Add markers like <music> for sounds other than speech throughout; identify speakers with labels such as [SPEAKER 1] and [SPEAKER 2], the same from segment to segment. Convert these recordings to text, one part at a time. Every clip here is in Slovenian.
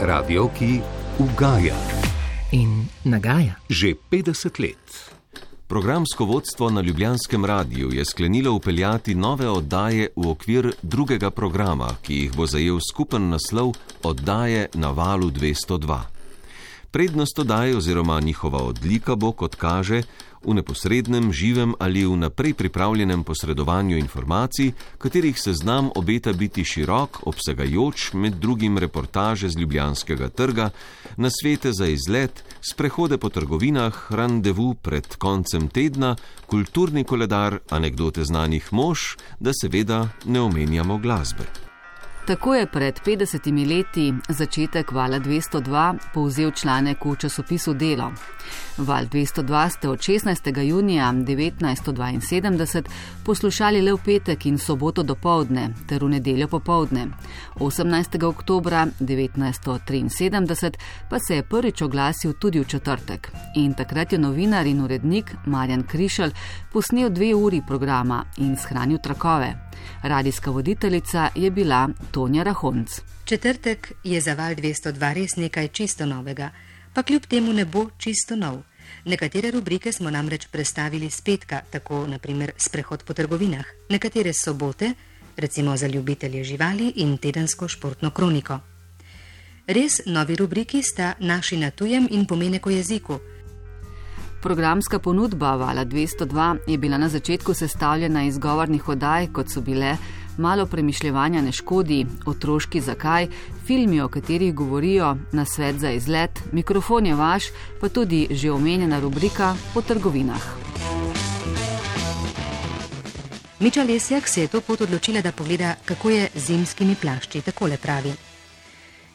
[SPEAKER 1] Radio, ki ugaja
[SPEAKER 2] in nagaja.
[SPEAKER 1] že 50 let. Programsko vodstvo na Ljubljanskem radiju je sklenilo upeljati nove oddaje v okvir drugega programa, ki jih bo zajel skupen naslov Oddaje na valu 202. Prednost oddaje oziroma njihova odlika bo, kot kaže, v neposrednem, živem ali vnaprej pripravljenem posredovanju informacij, katerih seznam obeta biti širok, obsegajoč med drugim reportaže z Ljubljanskega trga, nasvete za izlet, sprehode po trgovinah, randevu pred koncem tedna, kulturni koledar, anekdote znanih mož, da seveda ne omenjamo glasbe.
[SPEAKER 3] Tako je pred 50 leti začetek Vala 202 povzel članek v časopisu Delo. Val 202 ste od 16. junija 1972 poslušali le v petek in soboto do povdne ter v nedeljo popovdne. 18. oktober 1973 pa se je prvič oglasil tudi v četrtek in takrat je novinar in urednik Marjan Krišel posnel dve uri programa in shranil trakove. Radijska voditeljica je bila Tonja Rahonc.
[SPEAKER 4] Četrtek je za val 202 res nekaj čisto novega, pa kljub temu ne bo čisto nov. Nekatere rubrike smo namreč predstavili z petka, tako naprimer sprehod po trgovinah, nekatere sobote, recimo za ljubitelje živali in tedensko športno kroniko. Res novi rubriki sta naši na tujem in pomenek o jeziku.
[SPEAKER 3] Programska ponudba Vala 202 je bila na začetku sestavljena iz govornih oddaj, kot so bile Malo premišljevanja ne škodi, otroški zakaj, filmi, o katerih govorijo, na svet za izlet, mikrofon je vaš, pa tudi že omenjena rubrika po trgovinah.
[SPEAKER 4] Miča Lesjak se je to pot odločila, da pogleda, kako je z zimskimi plašči, takole pravi.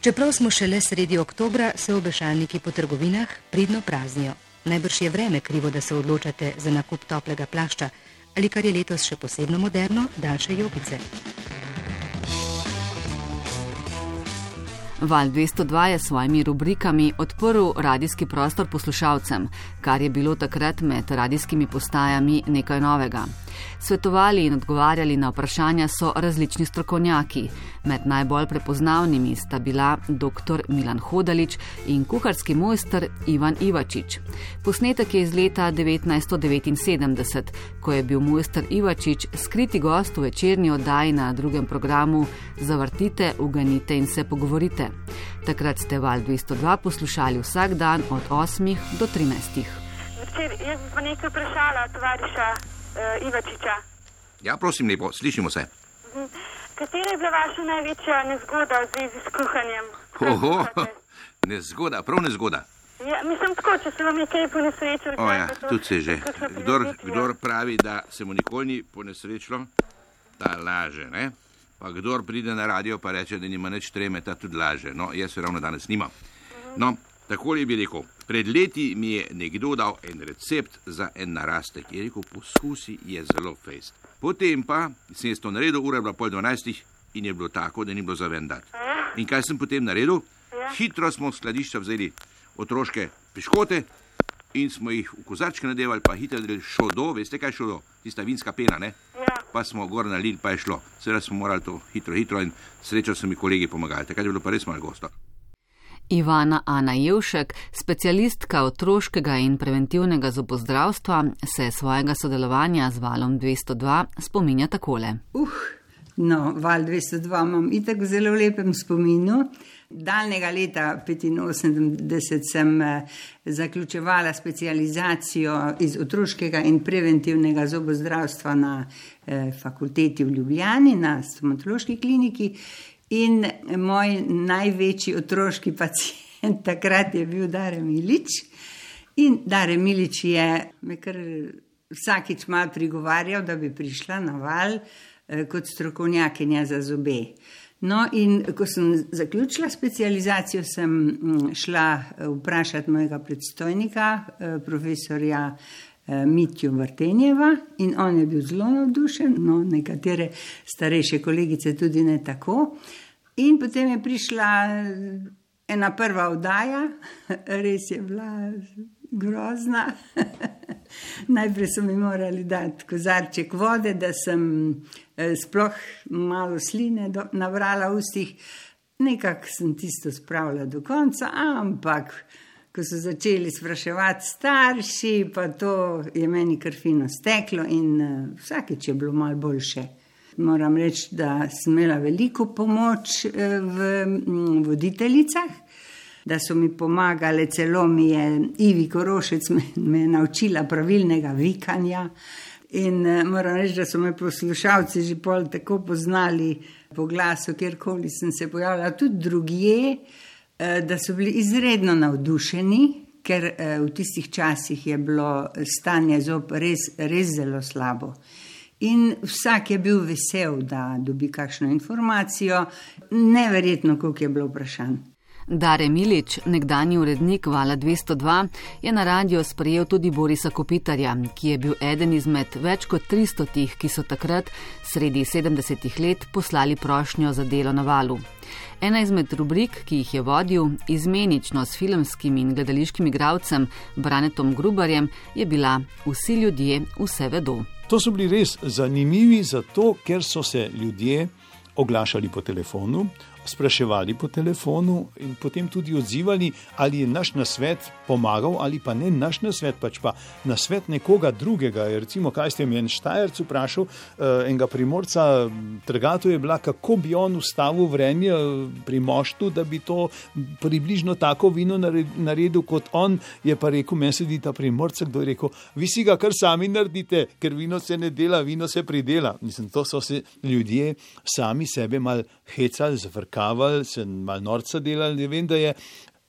[SPEAKER 4] Čeprav smo šele sredi oktobra, se obešalniki po trgovinah pridno praznijo. Najbrž je vreme krivo, da se odločate za nakup toplega plašča ali kar je letos še posebno moderno, daljše jopice.
[SPEAKER 3] Val 202 je s svojimi rubrikami odprl radijski prostor poslušalcem, kar je bilo takrat med radijskimi postajami nekaj novega. Svetovali in odgovarjali na vprašanja so različni strokovnjaki. Med najbolj prepoznavnimi sta bila dr. Milan Hodalič in kuharski mojster Ivan Ivačič. Posnetek je iz leta 1979, ko je bil mojster Ivačič skriti gost v večerni oddaji na drugem programu Zavrtite, uganite in se pogovorite. Takrat ste val 202 poslušali vsak dan od 8 do 13.
[SPEAKER 5] Včer, jaz bi nekaj vprašala tovariša uh, Ivačiča.
[SPEAKER 6] Ja, prosim, lepo, slišimo se.
[SPEAKER 5] Katera je bila vaša največja nezgoda v zvezi s kuhanjem?
[SPEAKER 6] Oho, <laughs> nezgoda, prav nezgoda.
[SPEAKER 5] Ja, mislim tako, če se vam je kaj ponesrečilo.
[SPEAKER 6] O ja, tudi se že. Kdor, kdor pravi, da se mu nikoli ni ponesrečilo, ta laže, ne? Pa kdor pride na radio pa reče, da nima nič treme, ta tudi laže. No, jaz se ravno danes nimam. No, takole bi rekel. Pred leti mi je nekdo dal en recept za en narastek. Je rekel, poskusi je zelo fejst. Potem pa sem jaz to naredil, ura je bila pol dvanajstih in je bilo tako, da ni bilo za vendar. In kaj sem potem naredil? Hitro smo v skladišča vzeli otroške piškote in smo jih v kozarčke nadevali, pa hitro delali šodo, veste kaj šodo, tista vinska pena, ne? Pa smo gor nalili, pa je šlo. Seveda smo morali to hitro, hitro in srečo so mi kolegi pomagali. Takrat je bilo pa res malo gosto.
[SPEAKER 3] Ivana Ana Jevšek, specialistka otroškega in preventivnega zobozdravstva, se svojega sodelovanja z valom 202 spominja takole.
[SPEAKER 7] Uh, no, val 202 imam itak v zelo lepem spominu. Daljnega leta 1985 sem eh, zaključevala specializacijo iz otroškega in preventivnega zobozdravstva na eh, fakulteti v Ljubljani, na stomatološki kliniki. In moj največji otroški pacijent <laughs> takrat je bil Dare Milič. In Dare Milič je me kar vsakič malo prigovarjal, da bi prišla na val eh, kot strokovnjakinja za zobe. No, in ko sem zaključila specializacijo, sem mm, šla eh, vprašati mojega predstojnika, eh, profesorja Mitjo Vrtenjeva, in on je bil zelo navdušen, no, nekatere starejše kolegice tudi ne tako. In potem je prišla eh, ena prva oddaja, <laughs> res je bila grozna. <laughs> Najprej so mi morali dati kozarček vode, da sem eh, sploh malo sline do, nabrala v ustih. Nekako sem tisto spravila do konca, ampak ko so začeli spraševati starši, pa to je meni kar fino steklo in uh, vsakeč je bilo malo boljše. Moram reči, da sem imela veliko pomoč uh, v um, voditeljicah, da so mi pomagale, celo mi je Ivi Korošec me, me naučila pravilnega vikanja. In uh, moram reči, da so me poslušalci že pol tako poznali po glasu, kjerkoli sem se pojavila, tudi drugje. Eh, da so bili izredno navdušeni, ker eh, v tistih časih je bilo stanje zob res, res zelo slabo. In vsak je bil vesel, da dobi kakšno informacijo, neverjetno, koliko je bilo vprašanj.
[SPEAKER 3] Dare Milič, nekdani urednik Vala 202, je na radio sprejel tudi Borisa Kopitarja, ki je bil eden izmed več kot 300 tih, ki so takrat, sredi 70-ih let, poslali prošnjo za delo na valu. Ena izmed rubrik, ki jih je vodil, izmenično s filmskim in gledališkim igravcem Branetom Grubarjem, je bila Vsi ljudje vse vedo.
[SPEAKER 8] To so bili res zanimivi, zato ker so se ljudje oglašali po telefonu, spraševali po telefonu in potem tudi odzivali, ali je naš nasvet pomagal ali pa ne naš nasvet, pač pa nasvet nekoga drugega. Recimo, kaj ste mi en štajerc vprašal, uh, enega primorca, trgato je bila, kako bi on ustavil vrenje eh, pri moštu, da bi to približno tako vino naredil kot on, je pa rekel, meni sedi ta primorca, kdo je rekel, vi si ga kar sami naredite, ker vino se ne dela, vino se pridela. Mislim, to so se ljudje sami sebe mal hecali, zvrkali kavali, se malo norca delali. Vem, da je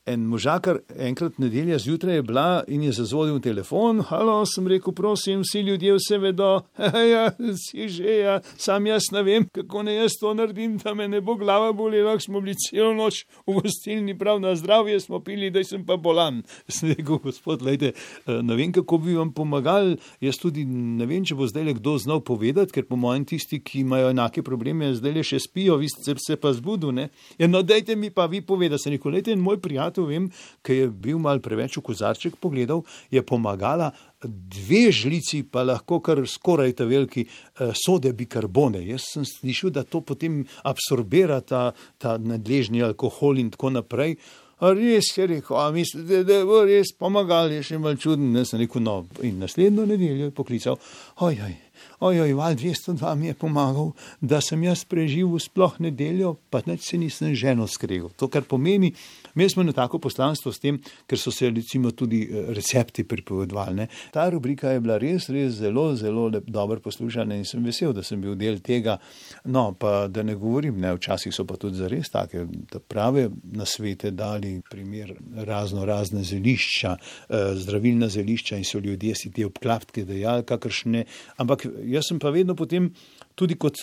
[SPEAKER 8] En možakar enkrat nedelja zjutraj je bila in je zazvodil telefon. Halo, sem rekel, prosim, vsi ljudje vse vedo. <laughs> Ja, si že, ja, sam jaz ne vem, kako ne jaz to naredim, da me ne bo glava bolela, smo bili celo noč v gostilni, prav na zdravje smo pili, da sem pa bolan. <laughs> Sem rekel, gospod, lejte, eh, ne vem, kako bi vam pomagal. Jaz tudi ne vem, če bo zdaj le kdo znal povedati, ker po mojem tisti, ki imajo enake probleme, zdaj le še spijo, vi ste se pa zbudili. Ja, no, dajte mi pa vi povedati, sem rekel, lejte, moj prijatelj prijatelj, vem, ki je bil mal preveč v kozarček pogledal, je pomagala dve žlici, pa lahko kar skoraj ta veliki eh, sode bikarbone. Jaz sem slišal, da to potem absorbira ta, ta nadležni alkohol in tako naprej. Res je rekel, a mislite, da bo res pomagal, je še mal čuden, ne sem rekel, no, in naslednjo nedeljo je poklical, ojoj, ojoj, val 202 mi je pomagal, da sem jaz preživel sploh nedeljo, pa neč se nisem ženo skregal. To, kar pomeni, Imeli smo eno tako poslanstvo s tem, ker so se recimo tudi eh, recepti pripovedovali. Ta rubrika je bila res, res zelo, zelo dobro poslušana in sem vesel, da sem bil del tega. No, pa da ne govorim, ne, včasih so pa tudi za res take prave nasvete dali, primer razno razne zelišča, eh, zdravilna zelišča in so ljudje si te obklapke dejali, kakršne. Ampak jaz sem pa vedno potem tudi kot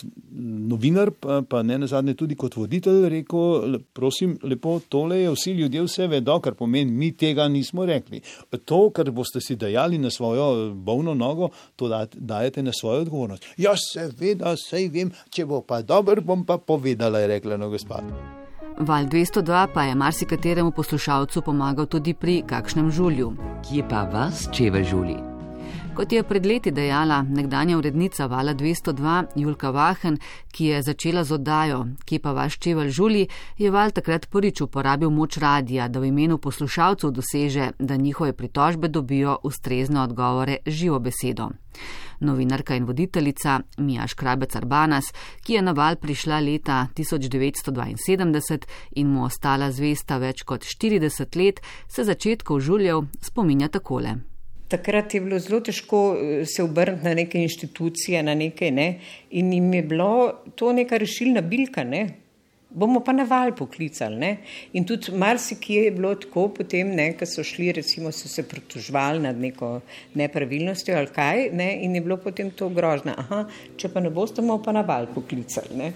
[SPEAKER 8] novinar, pa, pa ne na zadnje, tudi kot voditelj rekel: prosim, lepo, tole je vsi ljudje vse vedo, kar pomeni, mi tega nismo rekli. To, kar boste si dajali na svojo bolno nogo, to dajete na svojo odgovornost. Ja, seveda, sej vem, če bo pa dober, bom pa povedala, je rekla no gospod.
[SPEAKER 3] Val 202 pa je marsikateremu poslušalcu pomagal tudi pri kakšnem žulju.
[SPEAKER 2] Kje pa vas, če v žulji?
[SPEAKER 3] Kot je pred leti dejala nekdanja urednica Vala 202 Julka Vahen, ki je začela z oddajo, ki pa vaš čevelj žuli, je Val takrat prvič uporabil moč radija, da v imenu poslušalcev doseže, da njihove pritožbe dobijo ustrezne odgovore živo besedo. Novinarka in voditeljica Mija Škrabec Arbanas, ki je na val prišla leta 1972 in mu ostala zvesta več kot 40 let, se začetkov žuljev spominja takole.
[SPEAKER 9] Takrat je bilo zelo težko eh, se obrniti na neke inštitucije, na nekaj, ne? in jim je bilo to neka rešilna bilka. Ne? Bomo pa na val poklicali. Ne? In tudi marsikje je bilo tako, potem, ko so šli, recimo, so se pritožvali nad neko nepravilnostjo ali kaj, ne? in je bilo potem to grožno. Aha, če pa ne boste, bomo pa na val poklicali. Ne?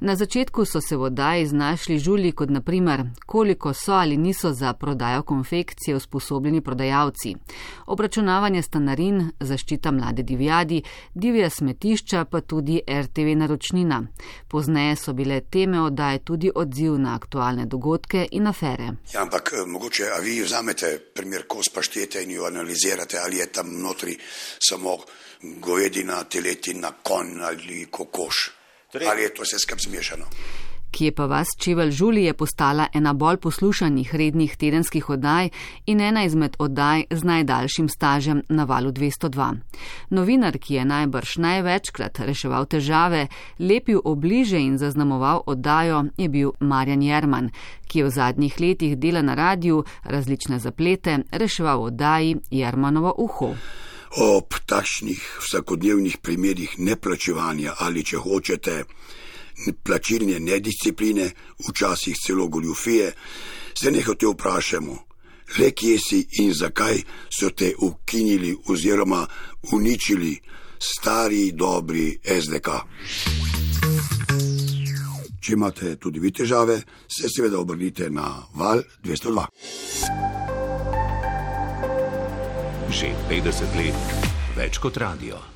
[SPEAKER 3] Na začetku so se v oddaji znašli žuli kot naprimer, koliko so ali niso za prodajo konfekcije usposobljeni prodajalci, obračunavanje stanarin, zaščita mlade divjadi, divja smetišča pa tudi RTV naročnina. Pozneje so bile teme oddaje tudi odziv na aktualne dogodke in afere.
[SPEAKER 10] Ja, ampak eh, mogoče, a vi vzamete primer kos paštete in jo analizirate, ali je tam notri samo govedina, teletina, konj ali kokoš. Torej, Ali je to vse skupaj zmešano?
[SPEAKER 3] ki je pa vas Čevelj Žuli je postala ena bolj poslušanih rednih tedenskih oddaj in ena izmed oddaj z najdaljšim stažem na valu 202. Novinar, ki je najbrž največkrat reševal težave, lepil obliže in zaznamoval oddajo, je bil Marjan Jerman, ki je v zadnjih letih dela na radiju različne zaplete reševal oddaji Jermanovo uho.
[SPEAKER 10] Ob takšnih vsakodnevnih primerih neplačevanja ali če hočete plačilne nediscipline, včasih celo goljufije, se nehote vprašamo, le kje si in zakaj so te ukinili oziroma uničili stari dobri SDK. Če imate tudi vi težave, se seveda obrnite na val 202.
[SPEAKER 1] Že 50 let več kot radio.